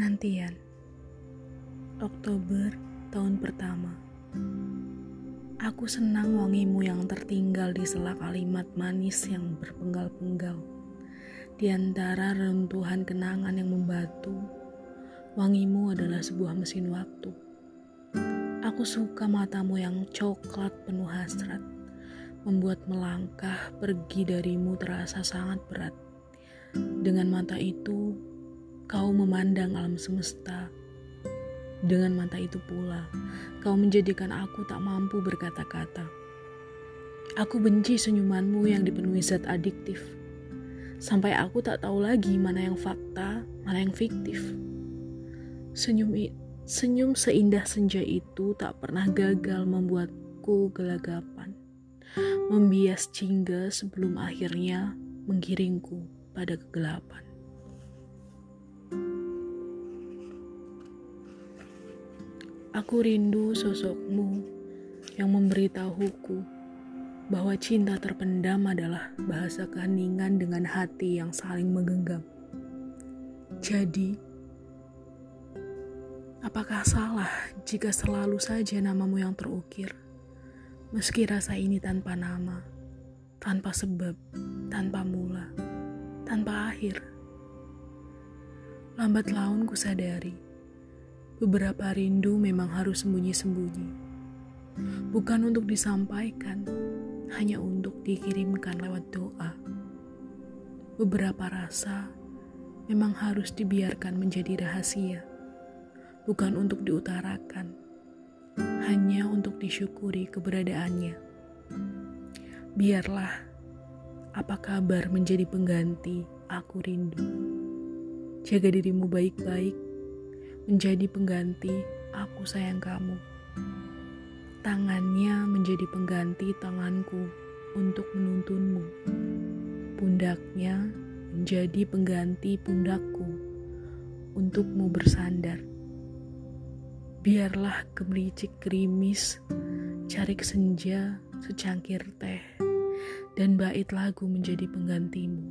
Penantian. Oktober tahun pertama. Aku senang wangimu yang tertinggal di sela kalimat manis yang berpenggal-penggal. Di antara rentuhan kenangan yang membatu Wangimu adalah sebuah mesin waktu. Aku suka matamu yang coklat penuh hasrat Membuat melangkah pergi darimu terasa sangat berat. Dengan mata itu kau memandang alam semesta. Dengan mata itu pula, kau menjadikan aku tak mampu berkata-kata. Aku benci senyumanmu yang dipenuhi zat adiktif. Sampai aku tak tahu lagi mana yang fakta, mana yang fiktif. Senyum senyum seindah senja itu tak pernah gagal membuatku gelagapan. Membias jingga sebelum akhirnya menggiringku pada kegelapan. Aku rindu sosokmu yang memberitahuku bahwa cinta terpendam adalah bahasa keheningan dengan hati yang saling menggenggam. Jadi, apakah salah jika selalu saja namamu yang terukir? Meski rasa ini tanpa nama, tanpa sebab, tanpa mula, tanpa akhir. Lambat laun ku sadari Beberapa rindu memang harus sembunyi-sembunyi. Bukan untuk disampaikan, hanya untuk dikirimkan lewat doa. Beberapa rasa memang harus dibiarkan menjadi rahasia, bukan untuk diutarakan, hanya untuk disyukuri keberadaannya. Biarlah apa kabar menjadi pengganti aku rindu. Jaga dirimu baik-baik menjadi pengganti aku sayang kamu. Tangannya menjadi pengganti tanganku untuk menuntunmu. Pundaknya menjadi pengganti pundakku untukmu bersandar. Biarlah gemericik gerimis, cari senja, secangkir teh, dan bait lagu menjadi penggantimu.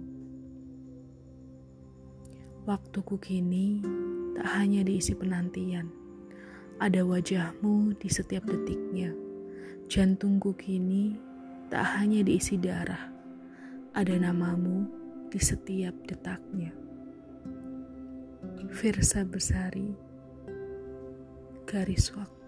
Waktuku kini tak hanya diisi penantian. Ada wajahmu di setiap detiknya. Jantungku kini tak hanya diisi darah. Ada namamu di setiap detaknya. Firsa Besari Garis Waktu